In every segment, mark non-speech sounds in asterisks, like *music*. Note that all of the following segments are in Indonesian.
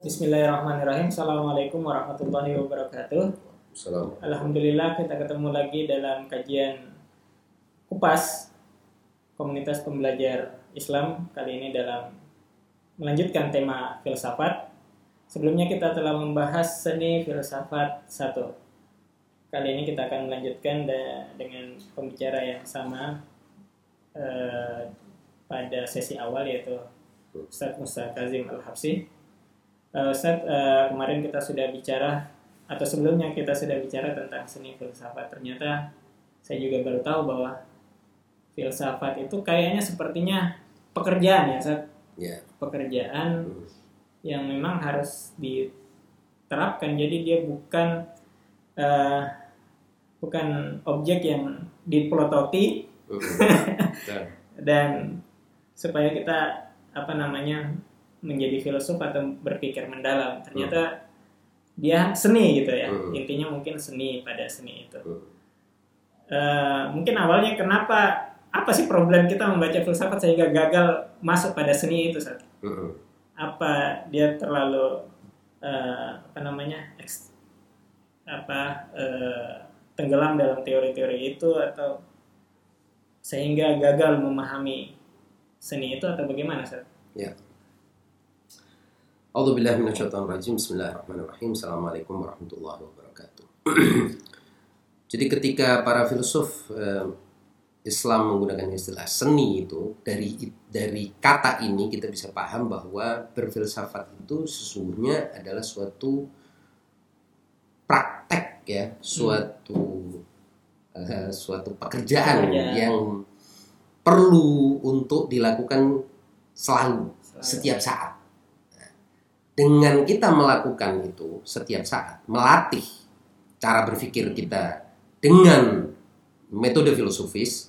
Bismillahirrahmanirrahim. Assalamualaikum warahmatullahi wabarakatuh. Salam. Alhamdulillah kita ketemu lagi dalam kajian kupas komunitas pembelajar Islam kali ini dalam melanjutkan tema filsafat. Sebelumnya kita telah membahas seni filsafat satu. Kali ini kita akan melanjutkan dengan pembicara yang sama eh, pada sesi awal yaitu Ustadz Musa Kazim Al-Habsi. Uh, Ustadz, uh, kemarin kita sudah bicara atau sebelumnya kita sudah bicara tentang seni filsafat. Ternyata saya juga baru tahu bahwa filsafat itu kayaknya sepertinya pekerjaan ya, Ustadz. Ya. Pekerjaan Hmm. yang memang harus diterapkan. Jadi dia bukan uh, bukan objek yang dipelototi. Betul. *laughs* dan supaya kita apa namanya menjadi filsuf atau berpikir mendalam ternyata dia seni gitu ya Hmm. intinya mungkin seni pada seni itu Hmm. Eh, mungkin awalnya kenapa apa sih problem kita membaca filsafat sehingga gagal masuk pada seni itu Sat? Hmm. apa dia terlalu eh, apa namanya apa eh, tenggelam dalam teori-teori itu atau sehingga gagal memahami seni itu atau bagaimana Sat? A'udzu billahi rajim. Bismillahirrahmanirrahim. Assalamualaikum warahmatullahi wabarakatuh. *clears throat* Jadi ketika para filsuf eh, Islam menggunakan istilah seni itu dari dari kata ini kita bisa paham bahwa berfilsafat itu sesungguhnya adalah suatu praktek ya, suatu eh, suatu pekerjaan Pekerjaan. yang perlu untuk dilakukan selalu setiap saat. Dengan kita melakukan itu setiap saat, melatih cara berpikir kita dengan metode filosofis,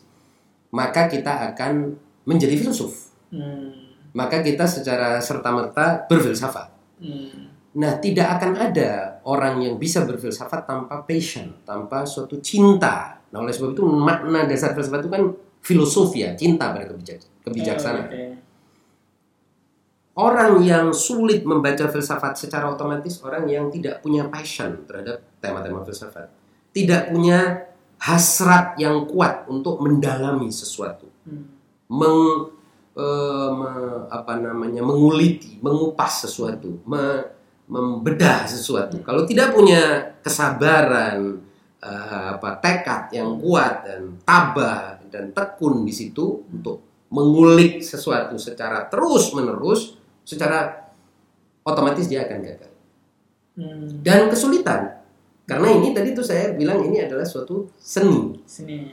maka kita akan menjadi filsuf. Hmm, Maka kita secara serta-merta berfilsafat. hmm, Nah, tidak akan ada orang yang bisa berfilsafat tanpa passion, tanpa suatu cinta. Nah, oleh sebab itu makna dasar filsafat itu kan filosofia, cinta pada kebijak- kebijaksanaan. Oh, oke. Orang yang sulit membaca filsafat secara otomatis orang yang tidak punya passion terhadap tema-tema filsafat. Tidak punya hasrat yang kuat untuk mendalami sesuatu. Hmm, Meng, eh, me- apa namanya menguliti, mengupas sesuatu, me- membedah sesuatu. Kalau tidak punya kesabaran, eh, apa tekad yang kuat dan tabah dan tekun di situ untuk mengulik sesuatu secara terus-menerus, secara otomatis dia akan gagal. hmm, Dan kesulitan. Karena ini tadi tuh saya bilang ini adalah suatu seni. seni.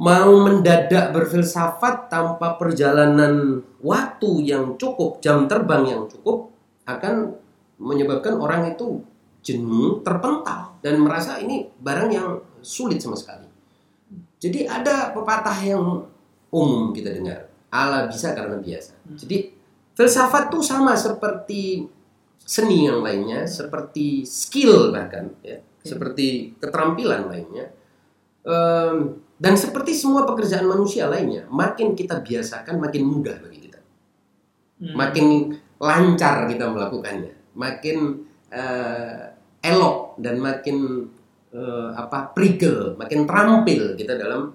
Mau mendadak berfilsafat tanpa perjalanan waktu yang cukup, jam terbang yang cukup akan menyebabkan orang itu jenuh, terpental dan merasa ini barang yang sulit sama sekali. Jadi ada pepatah yang umum kita dengar, ala bisa karena biasa. Jadi filsafat tuh sama seperti seni yang lainnya, seperti skill bahkan ya, seperti keterampilan lainnya. Em, dan seperti semua pekerjaan manusia lainnya, makin kita biasakan makin mudah bagi kita. Hmm, Makin lancar kita melakukannya, makin eh, elok dan makin eh, apa prigel, makin terampil kita dalam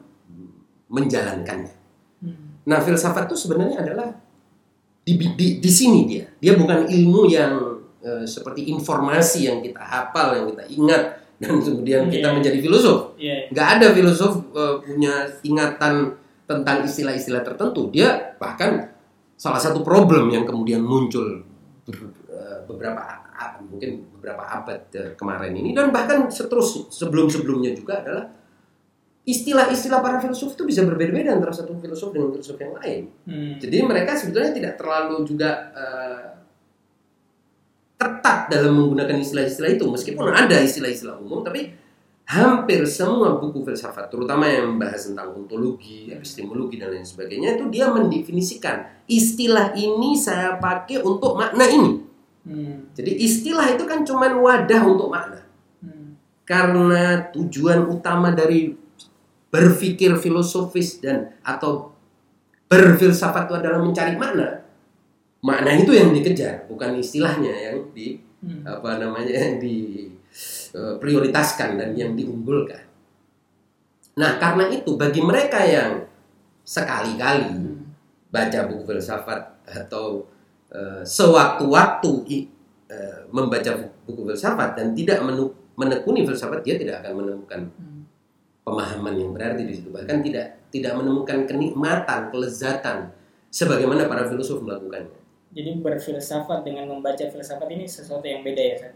menjalankannya. hmm, Nah, filsafat itu sebenarnya adalah di, di, di sini dia. Dia bukan ilmu yang eh, seperti informasi yang kita hafal, yang kita ingat dan kemudian kita Iya. menjadi filosof. Iya, Nggak ada filosof eh, punya ingatan tentang istilah-istilah tertentu. Dia bahkan salah satu problem yang kemudian muncul ber- eh, beberapa mungkin beberapa abad kemarin ini dan bahkan seterus sebelum-sebelumnya juga adalah istilah-istilah para filsuf itu bisa berbeda-beda antara satu filosof dengan filosof yang lain. hmm, Jadi mereka sebetulnya tidak terlalu juga eh, ketat dalam menggunakan istilah-istilah itu meskipun ada istilah-istilah umum tapi hampir semua buku filsafat terutama yang membahas tentang ontologi, epistemologi dan lain sebagainya itu dia mendefinisikan istilah ini saya pakai untuk makna ini. hmm, Jadi istilah itu kan cuma wadah untuk makna. hmm, Karena tujuan utama dari berpikir filosofis dan atau berfilsafat itu adalah mencari makna, makna itu yang dikejar, bukan istilahnya yang di Hmm. apa namanya yang di eh, prioritaskan dan yang diunggulkan. Nah, karena itu bagi mereka yang sekali-kali Hmm. baca buku filsafat atau eh, sewaktu-waktu eh, membaca buku filsafat dan tidak menekuni filsafat dia tidak akan menemukan Hmm. Pemahaman yang berarti di situ bahkan tidak tidak menemukan kenikmatan kelezatan sebagaimana para filsuf melakukannya Jadi berfilsafat dengan membaca filsafat ini sesuatu yang beda ya, Ustaz?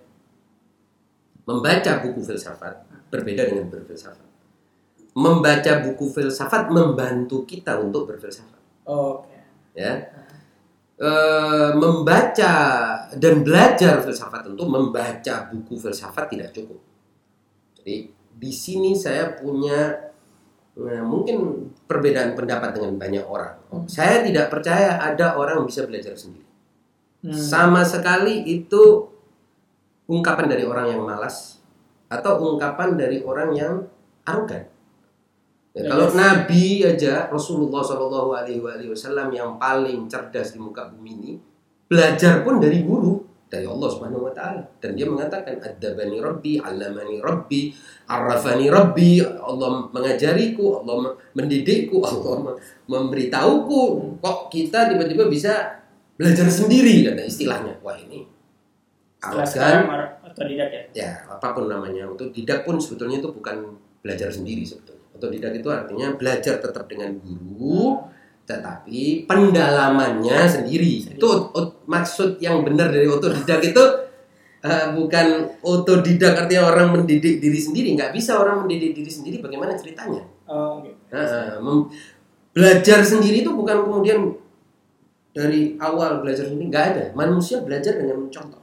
membaca buku filsafat berbeda dengan berfilsafat membaca buku filsafat membantu kita untuk berfilsafat Oke. ya Eh, membaca dan belajar filsafat tentu membaca buku filsafat tidak cukup. Jadi di sini saya punya eh, mungkin perbedaan pendapat dengan banyak orang. Hmm. Saya tidak percaya ada orang yang bisa belajar sendiri. Hmm. Sama sekali itu ungkapan dari orang yang malas atau ungkapan dari orang yang arogan. Ya, Ya, kalau yes. Nabi aja Rasulullah Shallallahu Alaihi Wasallam yang paling cerdas di muka bumi ini belajar pun dari guru dari Allah Subhanahu Wa Taala dan dia mengatakan adabani Rabbi, alamani Rabbi, arafani Rabbi, Allah mengajariku, Allah mendidikku, *laughs* Allah memberitahuku. Kok kita tiba-tiba bisa belajar sendiri kata istilahnya. Wah ini arogan or- otodidak ya. ya apa pun namanya untuk didak pun sebetulnya itu bukan belajar sendiri sebetulnya otodidak itu artinya belajar tetap dengan guru tetapi pendalamannya sendiri Sendiri. itu maksud yang benar dari otodidak itu eh, bukan otodidak artinya orang mendidik diri sendiri nggak bisa orang mendidik diri sendiri bagaimana ceritanya Oh. Nah, mem- belajar sendiri itu bukan kemudian dari awal belajar sendiri nggak ada manusia belajar dengan mencontoh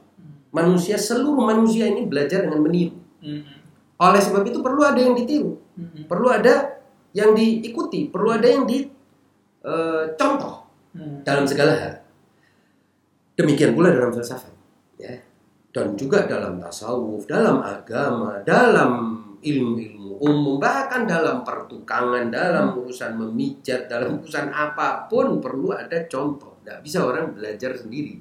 manusia seluruh manusia ini belajar dengan meniru. Hmm. Oleh sebab itu perlu ada yang ditiru, Hmm. perlu ada yang diikuti, perlu ada yang dicontoh Hmm. dalam segala hal. Demikian pula dalam filsafat, ya, dan juga dalam tasawuf, dalam agama, dalam ilmu-ilmu umum, bahkan dalam pertukangan, dalam urusan memijat, dalam urusan apa pun perlu ada contoh. Tidak bisa orang belajar sendiri.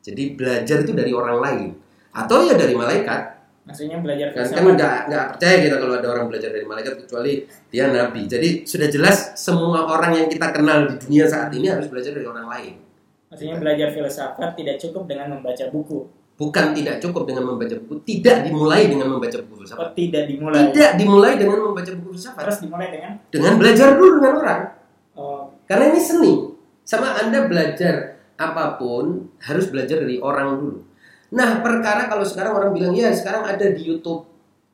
Jadi belajar itu dari orang lain atau ya dari malaikat. Maksudnya belajar Kan kan filsafat. nggak nggak percaya kita kalau ada orang belajar dari malaikat kecuali dia nabi. Jadi sudah jelas semua orang yang kita kenal di dunia saat ini harus belajar dari orang lain. Maksudnya belajar filsafat tidak cukup dengan membaca buku. Bukan tidak cukup dengan membaca buku, tidak dimulai dengan membaca buku Oh, filsafat. tidak dimulai. Tidak dimulai dengan membaca buku filsafat. Terus dimulai dengan Dengan belajar dulu dengan orang. oh, Karena ini seni. Sama Anda belajar apa pun harus belajar dari orang dulu. Nah, perkara kalau sekarang orang bilang ya sekarang ada di YouTube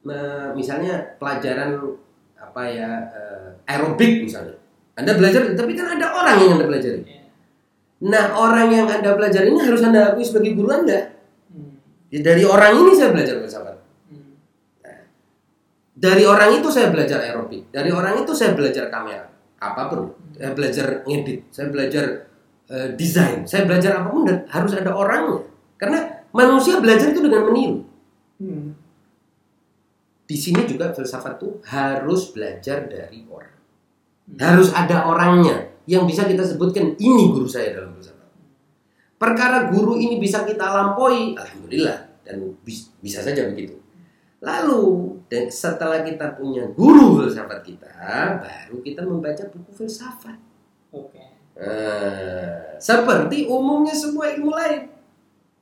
nah, misalnya pelajaran apa ya eh, aerobik misalnya. Anda belajar tapi kan ada orang yang Anda pelajari. ya. Nah, orang yang Anda pelajari ini harus Anda akui sebagai guru Anda. Hmm. Ya, Dari orang ini saya belajar filsafat. Hmm. Dari orang itu saya belajar aerobik. Dari orang itu saya belajar kamera. Apa pun. Saya belajar ngedit. Saya belajar eh, desain. Saya belajar apa pun dan harus ada orangnya. Karena manusia belajar itu dengan meniru. Hmm. Di sini juga filsafat itu harus belajar dari orang. Harus ada orangnya yang bisa kita sebutkan ini guru saya dalam filsafat. Perkara guru ini bisa kita lampaui, alhamdulillah dan bis- bisa saja begitu. Lalu dan setelah kita punya guru filsafat kita, baru kita membaca buku filsafat. Oke. Nah, seperti umumnya semua ilmu lain.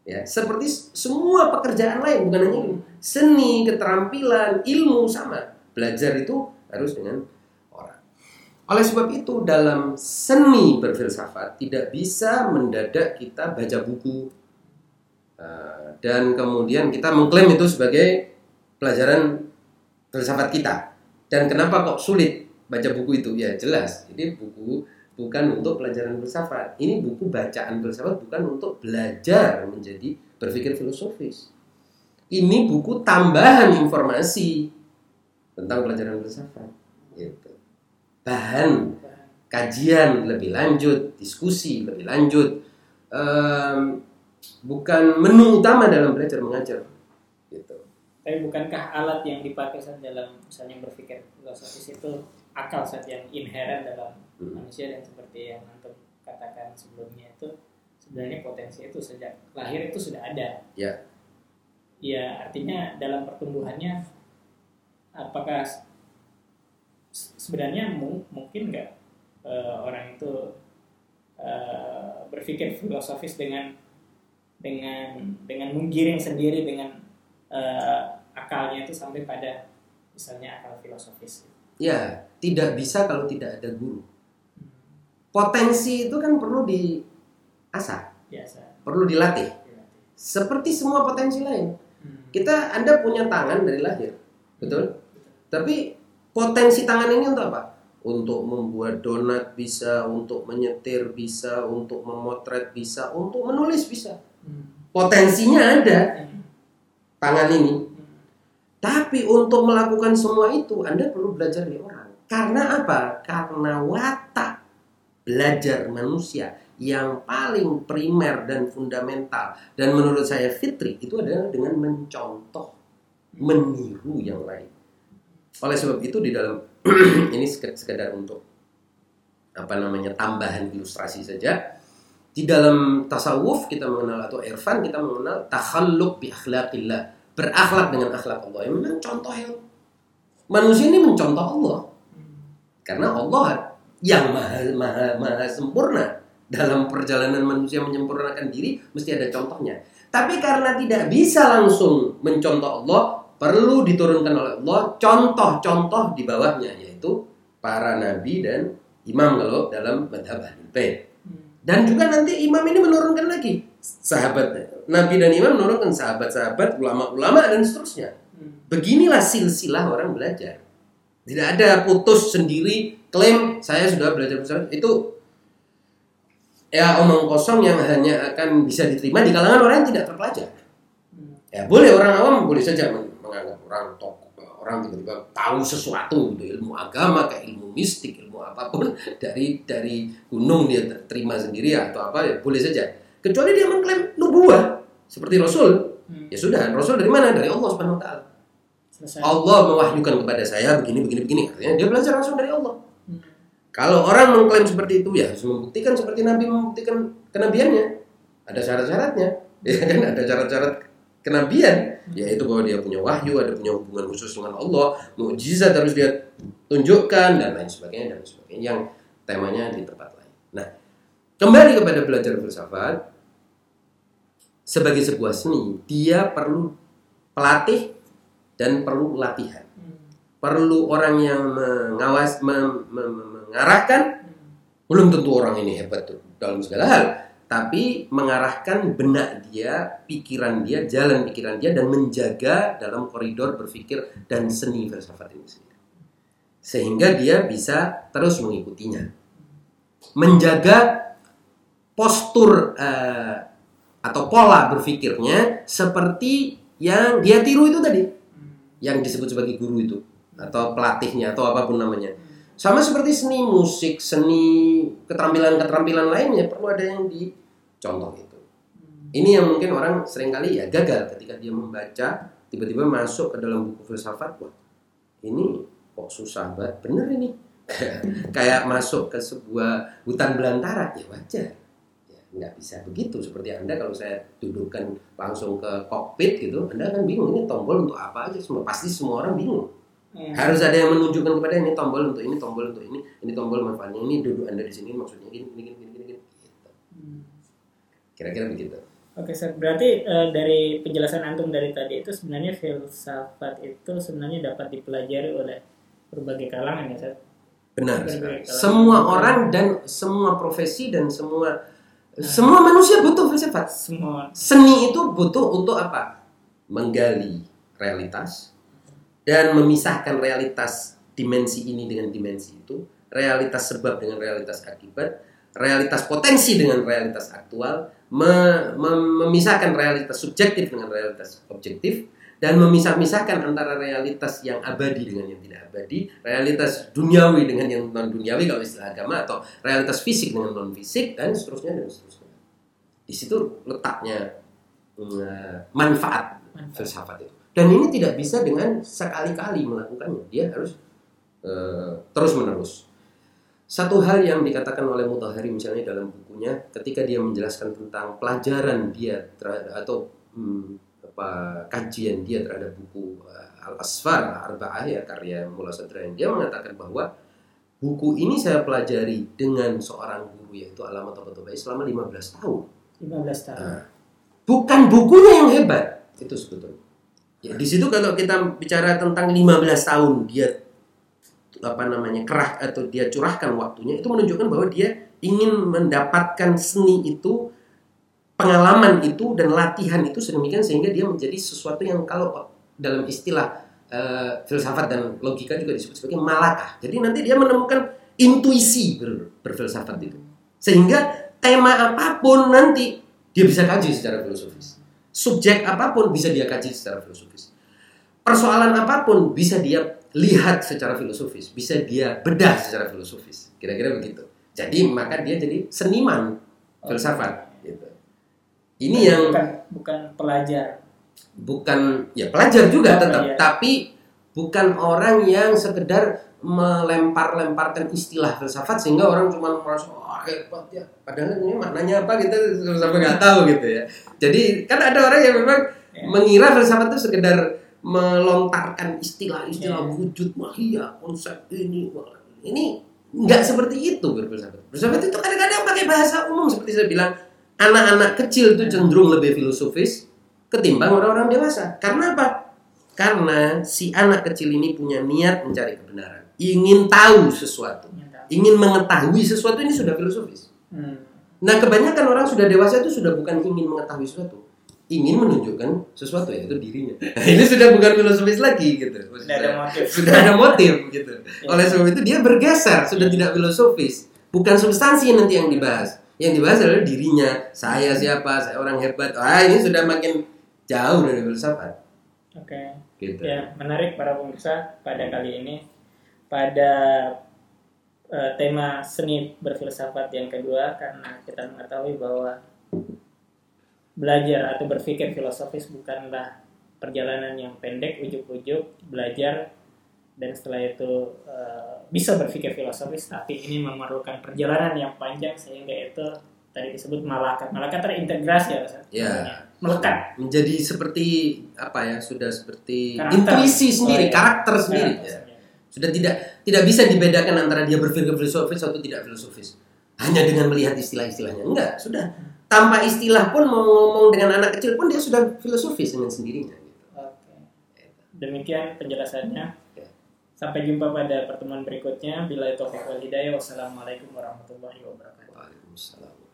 Ya, seperti semua pekerjaan lain bukan hanya ilmu. Seni, keterampilan, ilmu sama. Belajar itu harus dengan orang. Oleh sebab itu dalam seni berfilsafat tidak bisa mendadak kita baca buku Uh, dan kemudian kita mengklaim itu sebagai pelajaran filsafat kita. Dan kenapa kok sulit baca buku itu? Ya jelas, ini buku bukan untuk pelajaran filsafat. Ini buku bacaan filsafat bukan untuk belajar menjadi berpikir filosofis. Ini buku tambahan informasi tentang pelajaran filsafat. Gitu. Bahan kajian lebih lanjut, diskusi lebih lanjut, em, bukan menu utama dalam belajar mengajar. Gitu. Tapi bukankah alat yang dipakai saat dalam misalnya berpikir filosofis itu akal saat yang inherent dalam. Manusia dan seperti yang antum katakan sebelumnya itu sebenarnya potensi itu sejak lahir itu sudah ada. Ya. Ya artinya dalam pertumbuhannya apakah se- sebenarnya mu- mungkin nggak eh, orang itu eh, berpikir filosofis dengan dengan dengan menggiring sendiri dengan eh, akalnya itu sampai pada misalnya akal filosofis. Ya, tidak bisa kalau tidak ada guru. Potensi itu kan perlu diasah, Biasa. perlu dilatih. dilatih. Seperti semua potensi lain. Hmm. Kita Anda punya tangan dari lahir. Betul? Tapi potensi tangan ini untuk apa? Untuk membuat donat bisa, untuk menyetir bisa, untuk memotret bisa, untuk menulis bisa. Hmm. Potensinya ada Hmm. tangan ini. Hmm. Tapi untuk melakukan semua itu Anda perlu belajar dari orang. Karena apa? Karena watak belajar manusia yang paling primer dan fundamental dan menurut saya fitri itu adalah dengan mencontoh, meniru yang lain. Oleh sebab itu di dalam *clears throat* ini sek- sekedar untuk apa namanya tambahan ilustrasi saja. Di dalam tasawuf kita mengenal atau irfan kita mengenal takhalluk bi akhlaqillah, berakhlak dengan akhlak Allah. Yang memang contoh yang manusia ini mencontoh Allah karena Allah yang maha, maha, maha sempurna dalam perjalanan manusia menyempurnakan diri mesti ada contohnya. Tapi karena tidak bisa langsung mencontoh Allah, perlu diturunkan oleh Allah contoh-contoh di bawahnya yaitu para nabi dan imam kalau dalam madhab Ahlul Bait. Hmm. Dan juga nanti imam ini menurunkan lagi sahabat nabi dan imam menurunkan sahabat-sahabat, ulama-ulama dan seterusnya. Hmm. Beginilah silsilah orang belajar. Tidak ada putus sendiri klaim saya sudah belajar besar itu ya omong kosong yang hanya akan bisa diterima di kalangan orang yang tidak terpelajar. Hmm. Ya boleh orang awam boleh saja men- menganggap orang tokoh orang tiba-tiba tahu sesuatu gitu, ilmu agama kayak ilmu mistik ilmu apa pun *laughs* dari dari gunung dia ter- terima sendiri atau apa ya boleh saja kecuali dia mengklaim nubuah seperti Rasul Hmm. ya sudah Rasul dari mana dari Allah Subhanahu Wa Taala Selesai. Allah mewahyukan kepada saya begini begini begini artinya dia belajar langsung dari Allah Kalau orang mengklaim seperti itu ya harus membuktikan seperti Nabi membuktikan kenabiannya. Ada syarat-syaratnya. *laughs* Ya kan? Ada syarat-syarat kenabian. Yaitu bahwa dia punya wahyu ada punya hubungan khusus dengan Allah mukjizat harus dia tunjukkan dan lain sebagainya dan lain sebagainya yang temanya di tempat lain. Nah kembali kepada belajar filsafat sebagai sebuah seni dia perlu pelatih dan perlu latihan. Perlu orang yang mengawas mem- mem- mengarahkan belum tentu orang ini hebat tuh dalam segala hal. Tapi mengarahkan benak dia pikiran dia jalan pikiran dia dan menjaga dalam koridor berpikir dan seni filsafat ini sendiri. Sehingga dia bisa terus mengikutinya. Menjaga postur eh, atau pola berpikirnya seperti yang dia tiru itu tadi. Yang disebut sebagai guru itu atau pelatihnya atau apa pun namanya. Sama seperti seni musik, seni keterampilan-keterampilan lainnya perlu ada yang dicontoh itu. Hmm. Ini yang mungkin orang sering kali ya gagal ketika dia membaca tiba-tiba masuk ke dalam buku filsafat wah ini kok susah banget bener ini *laughs* kayak masuk ke sebuah hutan belantara ya wajar ya, nggak bisa begitu seperti anda kalau saya dudukkan langsung ke kokpit gitu anda kan bingung ini tombol untuk apa aja semua pasti semua orang bingung Hmm. harus ada yang menunjukkan kepada ini tombol untuk ini tombol untuk ini ini tombol manfaatnya ini duduk anda di sini maksudnya gini gini gini gini, gini. Gitu. Hmm. kira-kira begitu Oke, Sir. Berarti eh, dari penjelasan antum dari tadi itu sebenarnya filsafat itu sebenarnya dapat dipelajari oleh berbagai kalangan ya, Sir. benar benar. semua orang dan semua profesi dan semua semua manusia butuh filsafat Semua seni itu butuh untuk apa menggali realitas dan memisahkan realitas dimensi ini dengan dimensi itu realitas sebab dengan realitas akibat realitas potensi dengan realitas aktual me- mem- memisahkan realitas subjektif dengan realitas objektif dan memisah-misahkan antara realitas yang abadi dengan yang tidak abadi, realitas duniawi dengan yang non duniawi kalau istilah agama atau realitas fisik dengan non fisik dan seterusnya dan seterusnya. Di situ letaknya mm, manfaat manfaat. filsafat itu. Dan ini tidak bisa dengan sekali-kali melakukannya. Dia harus terus menerus. Satu hal yang dikatakan oleh Mutahari misalnya dalam bukunya, ketika dia menjelaskan tentang pelajaran dia terhadap atau hmm, apa kajian dia terhadap buku uh, Al Asfar Arba'ah ya karya Mullah Sadran, dia mengatakan bahwa buku ini saya pelajari dengan seorang guru yaitu Alamat Toba selama 15 tahun. 15 tahun. Nah, bukan bukunya yang hebat itu sebetulnya. Ya, di situ kalau kita bicara tentang 15 tahun dia apa namanya kerah atau dia curahkan waktunya itu menunjukkan bahwa dia ingin mendapatkan seni itu pengalaman itu dan latihan itu sedemikian sehingga dia menjadi sesuatu yang kalau dalam istilah uh, filsafat dan logika juga disebut sebagai malakah. Jadi nanti dia menemukan intuisi ber, berfilsafat itu. Sehingga tema apa pun nanti dia bisa kaji secara filosofis. Subjek apa pun bisa dia kaji secara filosofis. Persoalan apa pun bisa dia lihat secara filosofis, bisa dia bedah secara filosofis. Kira-kira begitu. Jadi maka dia jadi seniman filsafat gitu. Ini yang bukan bukan pelajar. Bukan ya pelajar juga Oh, tetap, iya. tapi bukan orang yang sekedar melempar-lemparkan istilah filsafat sehingga orang cuma merasa wah hebat ya. Padahal ini maknanya apa kita sampai nggak tahu gitu ya. Jadi kan ada orang yang memang Ya. mengira filsafat itu sekedar melontarkan istilah-istilah Ya. wujud mahia konsep ini ini nggak seperti itu berfilsafat berfilsafat itu kadang-kadang pakai bahasa umum seperti saya bilang anak-anak kecil itu cenderung lebih filosofis ketimbang orang-orang dewasa karena apa karena si anak kecil ini punya niat mencari kebenaran ingin tahu sesuatu ingin mengetahui sesuatu ini sudah filosofis Hmm. Nah, kebanyakan orang sudah dewasa itu sudah bukan ingin mengetahui sesuatu, ingin menunjukkan sesuatu yaitu dirinya. Nah, *laughs* ini sudah bukan filosofis lagi gitu. Sudah ada motif. *laughs* Sudah ada motif gitu. Ya. Oleh sebab itu dia bergeser, sudah tidak filosofis. Bukan substansi nanti yang dibahas. Yang dibahas adalah dirinya. Saya siapa? Saya orang hebat. Ah, ini sudah makin jauh dari filsafat. Oke. Gitu. Ya, menarik para pemirsa pada kali ini pada eh, tema seni berfilsafat yang kedua karena kita mengetahui bahwa belajar atau berpikir filosofis bukanlah perjalanan yang pendek ujuk-ujuk belajar dan setelah itu eh, bisa berpikir filosofis tapi ini memerlukan perjalanan yang panjang sehingga itu tadi disebut malakat malakat terintegrasi ya Ustaz? Ya. Maksudnya, melekat Menjadi seperti apa ya? Sudah seperti Karakter. intuisi sendiri, Oh, iya. karakter sendiri. Karakter ya. Sudah tidak tidak bisa dibedakan antara dia berpikir filosofis atau tidak filosofis hanya dengan melihat istilah-istilahnya enggak sudah tanpa istilah pun mau ngomong dengan anak kecil pun dia sudah filosofis dengan sendirinya gitu. Oke. Demikian penjelasannya. Oke. Sampai jumpa pada pertemuan berikutnya. Bila itu wal hidayah. Wassalamualaikum warahmatullahi wabarakatuh. Waalaikumsalam